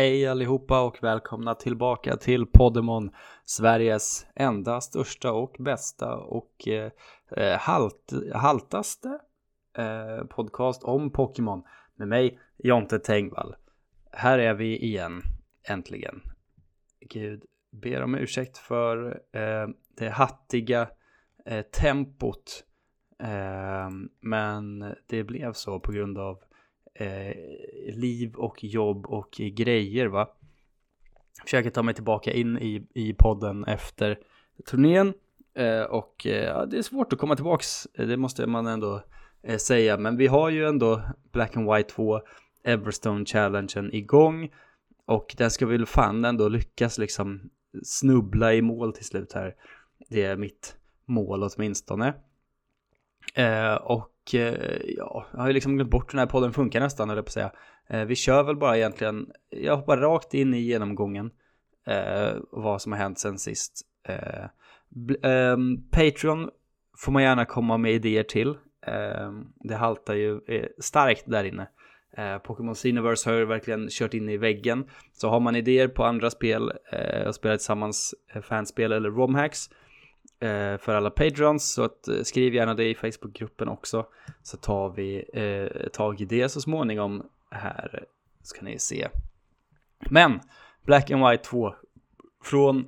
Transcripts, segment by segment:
Hej allihopa och välkomna tillbaka till Poddemon, Sveriges enda, största och bästa och eh, eh, halt, haltaste eh, podcast om Pokémon med mig, Jonte Tengvall. Här är vi igen, äntligen. Gud, ber om ursäkt för eh, det hattiga eh, tempot. Eh, men det blev så på grund av eh, liv och jobb och grejer va. Försöker ta mig tillbaka in i, i podden efter turnén. Eh, och eh, det är svårt att komma tillbaks, eh, det måste man ändå eh, säga. Men vi har ju ändå Black and White 2 Everstone Challengen igång. Och den ska väl fan ändå lyckas liksom snubbla i mål till slut här. Det är mitt mål åtminstone. Eh, och eh, ja, jag har ju liksom glömt bort hur den här podden funkar nästan, eller på att säga. Eh, vi kör väl bara egentligen, jag hoppar rakt in i genomgången. Eh, vad som har hänt sen sist. Eh, ehm, Patreon får man gärna komma med idéer till. Ehm, det haltar ju eh, starkt där inne. Eh, Pokémon Cineverse har ju verkligen kört in i väggen. Så har man idéer på andra spel eh, och spelar tillsammans eh, fanspel eller romhacks eh, Eh, för alla patrons så att, eh, skriv gärna det i Facebookgruppen också så tar vi eh, tag i det så småningom här ska ni se. Men Black and White 2 från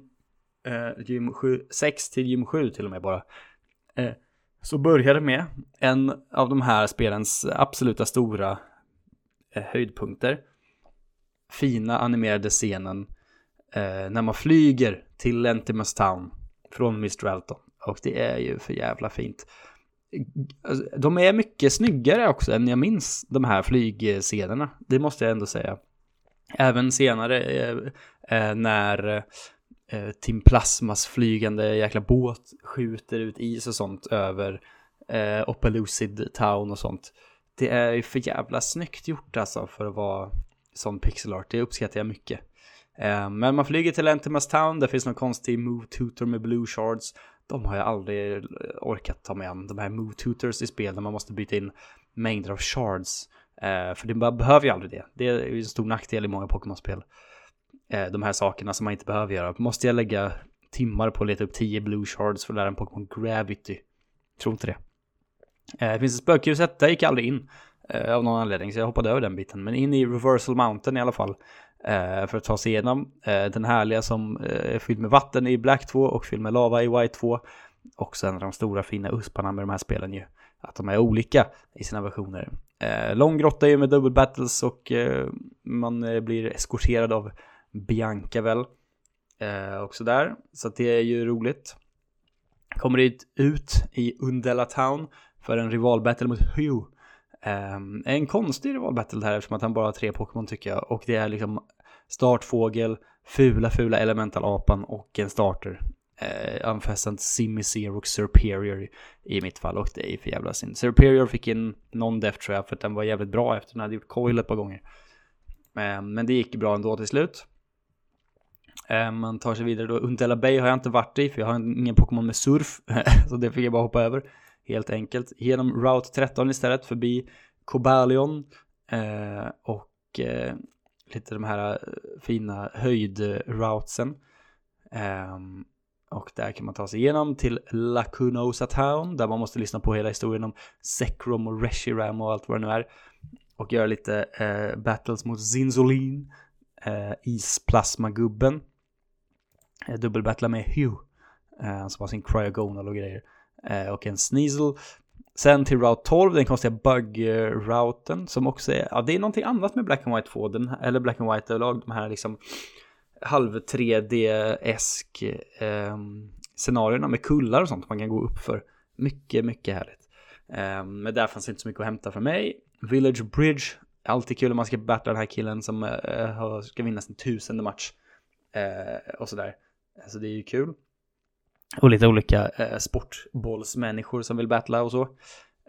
eh, gym 7, 6 till gym 7 till och med bara. Eh, så började med en av de här spelens absoluta stora eh, höjdpunkter. Fina animerade scenen eh, när man flyger till Lentimus Town från Mr. Alton. Och det är ju för jävla fint. Alltså, de är mycket snyggare också än jag minns de här flygscenerna. Det måste jag ändå säga. Även senare eh, eh när eh, Tim Plasmas flygande jäkla båt skjuter ut is och sånt över eh, Opelucid Town och sånt. Det är ju för jävla snyggt gjort alltså för att vara sån pixel art. Det uppskattar jag mycket. Eh, men man flyger till Entimas Town, där finns någon konstig Move Tutor med Blue Shards. De har jag aldrig eh, orkat ta mig an, de här Move Tutors i spel där man måste byta in mängder av shards. Eh, för det behöver ju aldrig det. Det är ju en stor nackdel i många Pokémon-spel. De här sakerna som man inte behöver göra. Måste jag lägga timmar på att leta upp 10 Blue Shards för att lära en Pokémon Gravity? Tror inte det. Det finns ett spökhuset, där gick jag aldrig in. Av någon anledning, så jag hoppade över den biten. Men in i Reversal Mountain i alla fall Eh, för att ta sig igenom. Eh, den härliga som eh, är fylld med vatten i Black 2 och fylld med lava i White 2. Och sen de stora fina usparna med de här spelen ju. Att de är olika i sina versioner. Eh, lång grotta ju med double battles och eh, man eh, blir eskorterad av Bianca väl. Eh, också där. Så det är ju roligt. Kommer ut i Undella Town för en rivalbattle mot Hugh. Um, en konstig rivalbattle här eftersom att han bara har tre Pokémon tycker jag. Och det är liksom startfågel, fula fula elementalapan och en starter. Eh, Unfestant, Simisear och Superior i mitt fall och det är för jävla synd. Superior fick in någon def tror jag för att den var jävligt bra efter den hade gjort coil ett par gånger. Eh, men det gick bra ändå till slut. Eh, man tar sig vidare då. Undella Bay har jag inte varit i för jag har ingen Pokémon med surf. så det fick jag bara hoppa över helt enkelt. Genom Route 13 istället förbi Cobalion. eh, och eh, lite de här eh, fina höjdroutsen. Um, och där kan man ta sig igenom till Lacunosa Town där man måste lyssna på hela historien om Sekrom och Reshiram och allt vad det nu är. Och göra lite eh, battles mot Zinzolin, eh, Isplasmagubben. Eh, dubbelbattla med Hugh, eh, som har sin cryogonal och grejer. Eh, och en Sneasel. Sen till Route 12, den konstiga bug-routen som också är, ja det är någonting annat med Black and White 2, den, eller Black and White överlag, de här liksom halv 3D-esk eh, scenarierna med kullar och sånt man kan gå upp för. Mycket, mycket härligt. Eh, men där fanns inte så mycket att hämta för mig. Village Bridge, alltid kul om man ska battla den här killen som eh, ska vinna sin tusende match. Eh, och sådär. Så det är ju kul. Och lite olika eh, sportbollsmänniskor som vill battla och så.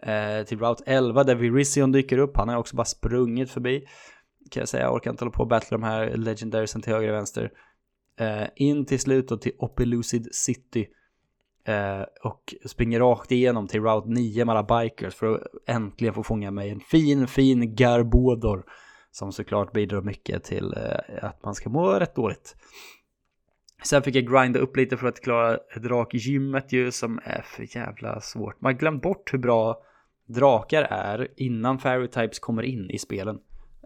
Eh, till Route 11 där Virizion dyker upp. Han har också bara sprungit förbi. Kan jag säga, jag orkar inte hålla på och battla de här legendariesen till höger och vänster. Eh, in till slut då till Opelucid City. Eh, och springer rakt igenom till Route 9 med alla bikers för att äntligen få fånga mig en fin, fin Garbodor. som såklart bidrar mycket till eh, att man ska må rätt dåligt. Sen fick jag grinda upp lite för att klara drakgymmet ju som är för jävla svårt. Man har glömt bort hur bra drakar är innan fairy types kommer in i spelen.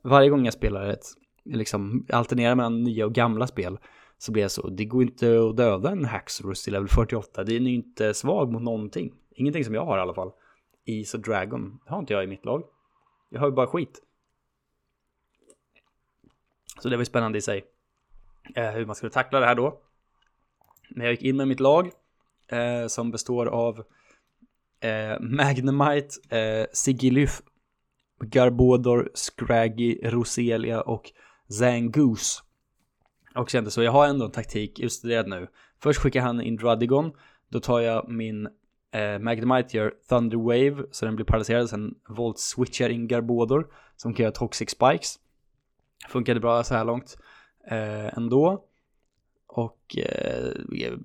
Varje gång jag spelar ett, liksom alternerar mellan nya och gamla spel så blir jag så, det går inte att döda en Haxorus i level 48. Den är ju inte svag mot någonting. Ingenting som jag har i alla fall. Is och Dragon det har inte jag i mitt lag. Jag har ju bara skit. Så det var ju spännande i sig. Eh, hur man skulle tackla det här då. Men jag gick in med mitt lag eh, som består av eh, Magnemite, eh, Sigilyph, Garbodor, Scraggy, Roselia och Zangoose. Och kände så, jag har ändå en taktik utstuderad nu. Först skickar han in Druddigon, då tar jag min eh, Magnemite gör Thunder Wave så den blir paralyserad, sen Volt switchar in Garbodor som kan göra Toxic Spikes. Funkade bra så här långt eh, ändå. Och eh,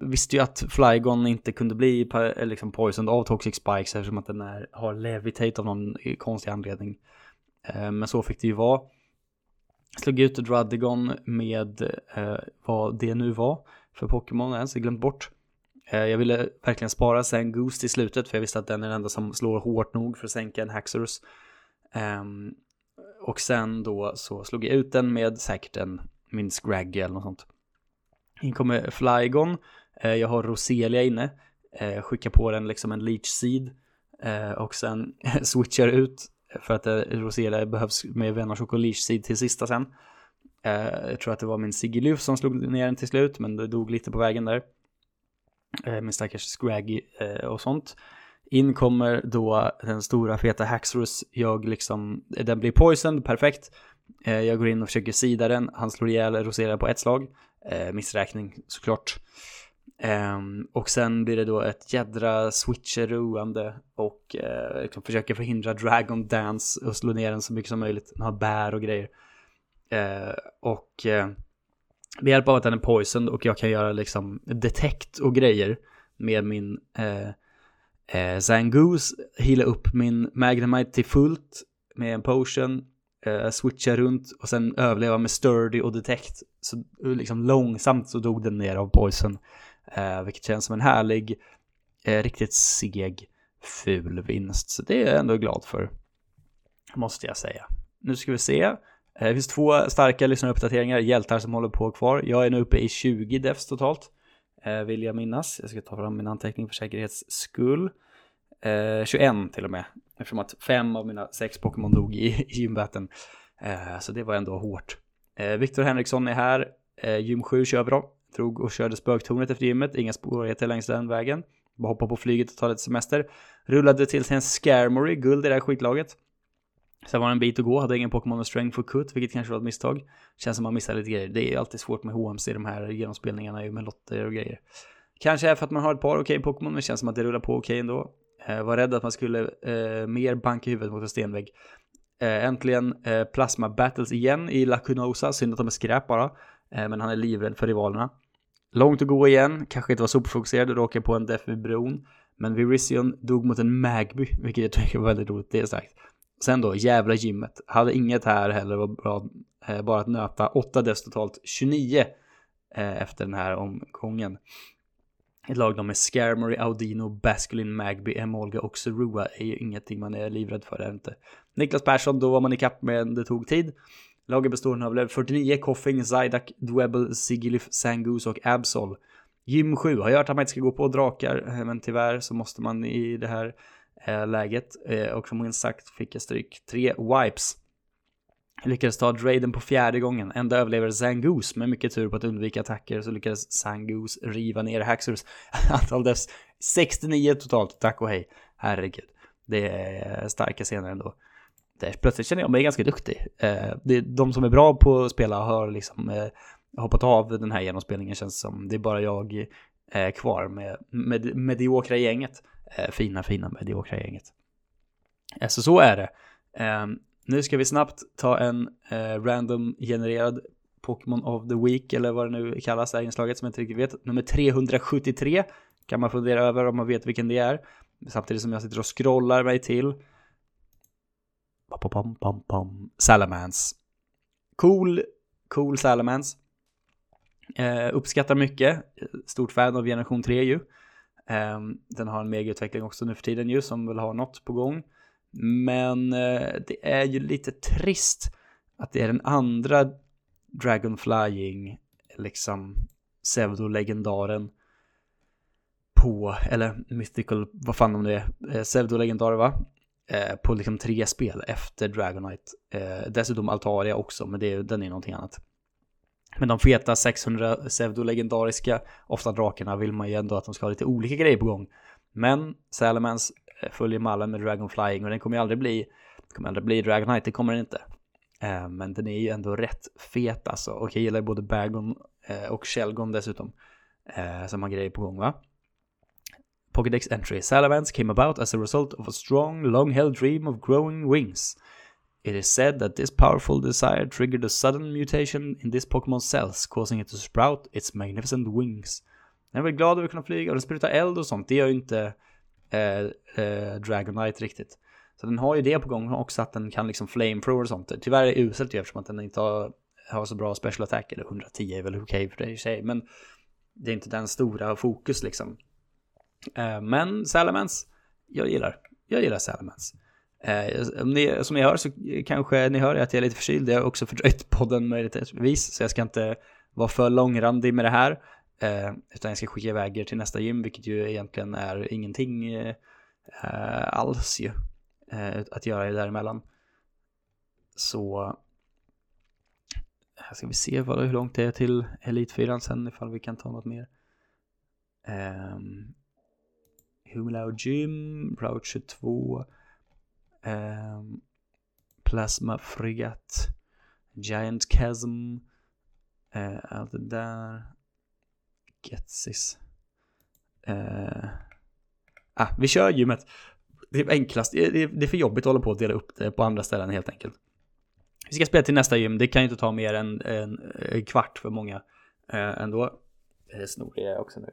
visste ju att Flygon inte kunde bli eh, liksom poisoned av Toxic Spikes eftersom att den är, har levitate av någon eh, konstig anledning. Eh, men så fick det ju vara. Slog ut Dradigon med eh, vad det nu var för Pokémon, jag har glömt bort. Eh, jag ville verkligen spara sen Goose i slutet för jag visste att den är den enda som slår hårt nog för att sänka en Haxorus. Ehm, och sen då så slog jag ut den med säkert en min Scraggy eller något sånt. In kommer Flygon. Eh, jag har Roselia inne. Eh, skickar på den liksom en Leech Seed. Eh, och sen switchar ut för att Roselia behövs med Venoshock och Leech Seed till sista sen. Jag tror att det var min Sigiluf som slog ner den till slut, men det dog lite på vägen där. Min stackars Scraggy och sånt. In kommer då den stora feta Haxorus. Jag liksom, den blir poisoned, perfekt. Eh, jag går in och försöker sida den. Han slår ihjäl Rosera på ett slag. Eh, missräkning såklart. Um, och sen blir det då ett jädra switcheroande och uh, liksom försöker förhindra Dragon Dance och slå ner den så mycket som möjligt. Den har bär och grejer. Uh, och uh, med hjälp av att den är poisoned och jag kan göra liksom detect och grejer med min uh, uh, Zangoose, hila upp min Magnemite till fullt med en potion eh, switcha runt och sen överleva med sturdy och detect. Så eh, liksom långsamt så dog den ner av poison. Eh, vilket känns som en härlig, eh, riktigt seg, ful vinst. Så det är jag ändå glad för. Måste jag säga. Nu ska vi se. Eh, det finns två starka lyssnaruppdateringar, hjältar som håller på kvar. Jag är nu uppe i 20 defs totalt. Eh, vill jag minnas. Jag ska ta fram min anteckning för säkerhets skull. Eh, 21 till och med. Eftersom att fem av mina sex Pokémon dog i, i gymbatten. Eh, så det var ändå hårt. Eh, Viktor Henriksson är här. Eh, gym 7 kör bra. Drog och körde spöktornet efter gymmet. Inga svårigheter längs den vägen. Bara hoppa på flyget och ta lite semester. Rullade till sig en Scarmory, guld i det här skitlaget. Sen var det en bit att gå, hade ingen Pokémon och Strength for Cut, vilket kanske var ett misstag. Känns som man missar lite grejer. Det är ju alltid svårt med HMC i de här genomspelningarna med lotter och grejer. Kanske är för att man har ett par okej okay Pokémon, men känns som att det rullar på okej okay ändå. Eh, var rädd att man skulle eh, mer banka huvudet mot en stenvägg. Eh, äntligen eh, Plasma Battles igen i Lacunosa, synd att de är skräp bara. Eh, men han är livrädd för rivalerna. Långt att gå igen, kanske inte var superfokuserad, råkade på en def vid bron. Men Virizion dog mot en Magby, vilket jag tycker var väldigt roligt, det är sagt. Sen då, jävla gymmet. Hade inget här heller, var bra, eh, bara att nöta. 8 defs totalt, 29 eh, efter den här omgången. Ett lag med Scarmory, Audino, Basculin, Magby, Emolga och Serua är ju ingenting man är livrädd för, är inte. Niklas Persson, då var man ikapp men det tog tid. Laget består av 49, Koffing, Zaidak, Dwebel, Sigilif, Sangus och Absol. Gym 7 har jag hört att man inte ska gå på drakar, eh, men tyvärr så måste man i det här eh, läget. Eh, och som sagt fick jag stryk. Tre wipes. Lyckades ta Draden på fjärde gången. Enda överlevare Zangoose med mycket tur på att undvika attacker så lyckades Zangoose riva ner Haxorus. Antal dess 69 totalt, tack och hej. Herregud. Det är starka scener ändå. Det, plötsligt känner jag mig ganska duktig. Eh, det, de som är bra på att spela har liksom eh, hoppat av den här genomspelningen känns som. Det är bara jag eh, kvar med, med mediokra gänget. Fina, fina mediokra gänget. Så så är det. Ehm, nu ska vi snabbt ta en eh, random genererad Pokémon of the Week eller vad det nu kallas det här inslaget som jag inte riktigt vet. Nummer 373 kan man fundera över om man vet vilken det är. Samtidigt som jag sitter och scrollar mig till Pam, pam, pam, Salamans. cool, cool Salamence. Eh, uppskattar mycket, stort fan av generation 3 ju. Eh, den har en megautveckling också nu för tiden ju som vill ha något på gång. Men eh, det är ju lite trist att det är den andra Dragon Flying, liksom pseudo-legendaren på, eller Mythical, vad fan om det är, eh, pseudo-legendarer va? Eh, på liksom tre spel efter Dragonite. Eh, dessutom Altaria också, men det, den är någonting annat. Men de feta 600 pseudo-legendariska, ofta drakarna, vill man ju ändå att de ska ha lite olika grejer på gång. Men Salamence Eh, följer mallen med Dragon Flying och den kommer ju aldrig bli, kommer aldrig bli Dragonite, det kommer den inte. Eh, men den är ju ändå rätt fet alltså. Och jag gillar både Bagon eh, och Shelgon dessutom. Eh, som har grejer på gång va? Pokédex entry. Salamence came about as a result of a strong, long-held dream of growing wings. It is said that this powerful desire triggered a sudden mutation in this Pokémon's cells, causing it to sprout its magnificent wings. Den är väl glad över att kunna flyga och den sprutar eld och sånt. Det gör ju inte eh, eh, Dragonite riktigt. Så den har ju det på gång också att den kan liksom flamethrower och sånt. Tyvärr är det uselt ju eftersom att den inte har, har så bra special attack. Eller 110 är väl okej okay för det i sig. Men det är inte den stora fokus liksom. Eh, men Salamence, jag gillar. Jag gillar Salamence. Eh, ni, som ni hör så kanske ni hör att jag är lite förkyld. Jag har också fördröjt podden möjligtvis. Så jag ska inte vara för långrandig med det här. Eh, utan jag ska skicka iväg er till nästa gym, vilket ju egentligen är ingenting eh, alls ju eh, att göra det däremellan. Så här ska vi se vad, hur långt det är till Elitfyran sen ifall vi kan ta något mer. Um, Humilao Gym, Route 22, um, ehm, Plasma Fregat, Giant Chasm, uh, allt det där. Getsis. Uh, ah, vi kör gymmet det är enklast, det är, för jobbigt att hålla på och dela upp det på andra ställen helt enkelt. Vi ska spela till nästa gym, det kan ju inte ta mer än en, kvart för många eh, ändå. Det snoriga jag också nu.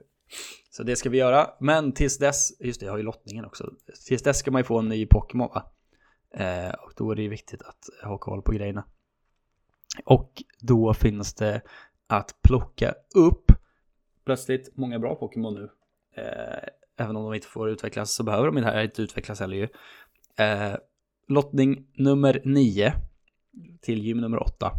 Så det ska vi göra, men tills dess, just det, jag har ju lottningen också. Tills dess ska man ju få en ny Pokémon va? Eh, och då är det ju viktigt att ha koll på grejerna. Och då finns det att plocka upp plötsligt många bra Pokémon nu. Eh, även om de inte får utvecklas så behöver de inte utvecklas heller ju. Eh, lottning nummer 9 till gym nummer 8.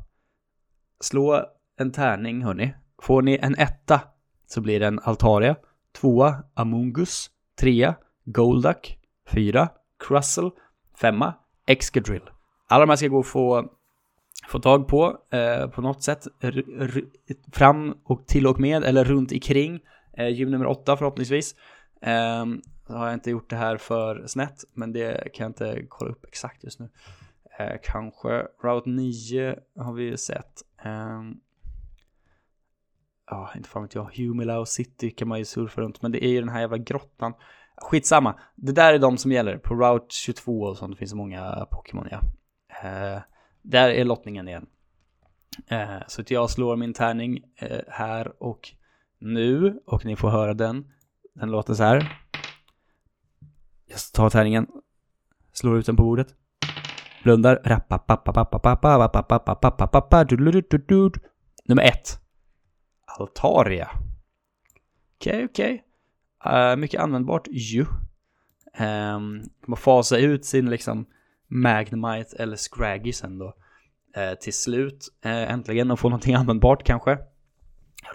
Slå en tärning hörni. Får ni en etta så blir det en Altaria, tvåa Amungus, trea Golduck, fyra Cruzzle, femma Excadrill. Alla de här ska gå att få, få tag på eh, på något sätt fram och till och med eller runt ikring eh, gym nummer 8 förhoppningsvis. Eh, har jag inte gjort det här för snett, men det kan jag inte kolla upp exakt just nu. Eh, kanske Route 9 har vi sett. Um, ja, inte fan vet jag. Humilau City kan man ju surfa runt, men det är ju den här jävla grottan. Skitsamma, det där är de som gäller. På Route 22 och sånt finns det många Pokémon, ja. Eh, där är lottningen igen. Eh, så att jag slår min tärning eh, här och nu och ni får höra den. Den låter så här. Jag tar tärningen, slår ut den på bordet, blundar. Nummer ett. Altaria. Okej, okay, okej. Okay. Uh, mycket användbart ju. Ehm, um, man fasa ut sin liksom Magnemite eller Scraggy sen då. Eh, till slut, eh, äntligen, och få någonting användbart kanske.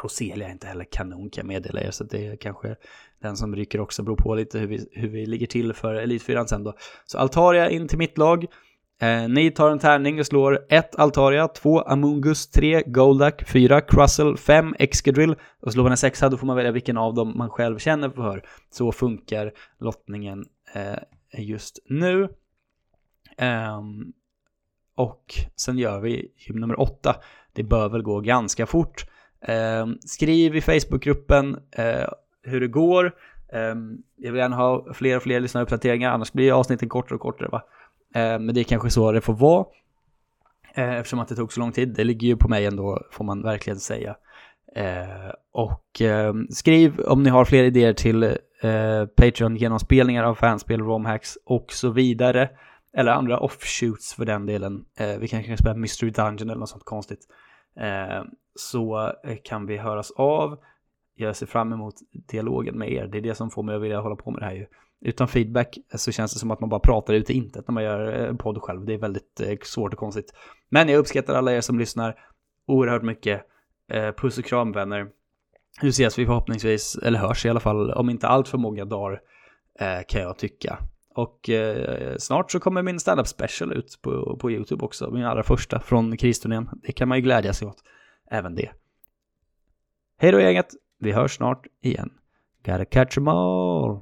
Roselia är inte heller kanon kan jag meddela er, så det är kanske den som rycker också, beror på lite hur vi, hur vi ligger till för Elitfyran sen då. Så Altaria in till mitt lag. Eh, ni tar en tärning och slår 1 Altaria, 2 Amungus, 3 Goldak, 4 Crussel, 5 Excadrill och slår man en sexa då får man välja vilken av dem man själv känner för. Så funkar lottningen eh, just nu. Um, och sen gör vi gym nummer 8. Det bör väl gå ganska fort. Um, skriv i Facebookgruppen uh, hur det går. Um, jag vill gärna ha fler och fler lyssnaruppdateringar, annars blir avsnitten kortare och kortare. Va? Men det är kanske så det får vara. Eh, eftersom att det tog så lång tid. Det ligger ju på mig ändå, får man verkligen säga. Eh, och ehm, skriv om ni har fler idéer till eh, Patreon genomspelningar av fanspel, romhacks och så vidare eller andra offshoots för den delen. Eh, vi kanske kan spela Mystery Dungeon eller något sånt konstigt. Eh, så eh, kan vi höras av. Jag ser fram emot dialogen med er. Det är det som får mig att vilja hålla på med det här ju. Utan feedback eh, så känns det som att man bara pratar ut i intet när man gör eh, podd själv. Det är väldigt svårt och konstigt. Men jag uppskattar alla er som lyssnar oerhört mycket. Puss och kram vänner. Nu ses vi förhoppningsvis, eller hörs i alla fall, om inte allt för många dagar kan jag tycka. Och eh, snart så kommer min stand-up special ut på, på YouTube också, min allra första från kristurnén. Det kan man ju glädja sig åt, även det. Hej då gänget, vi hörs snart igen. Gotta catch 'em all!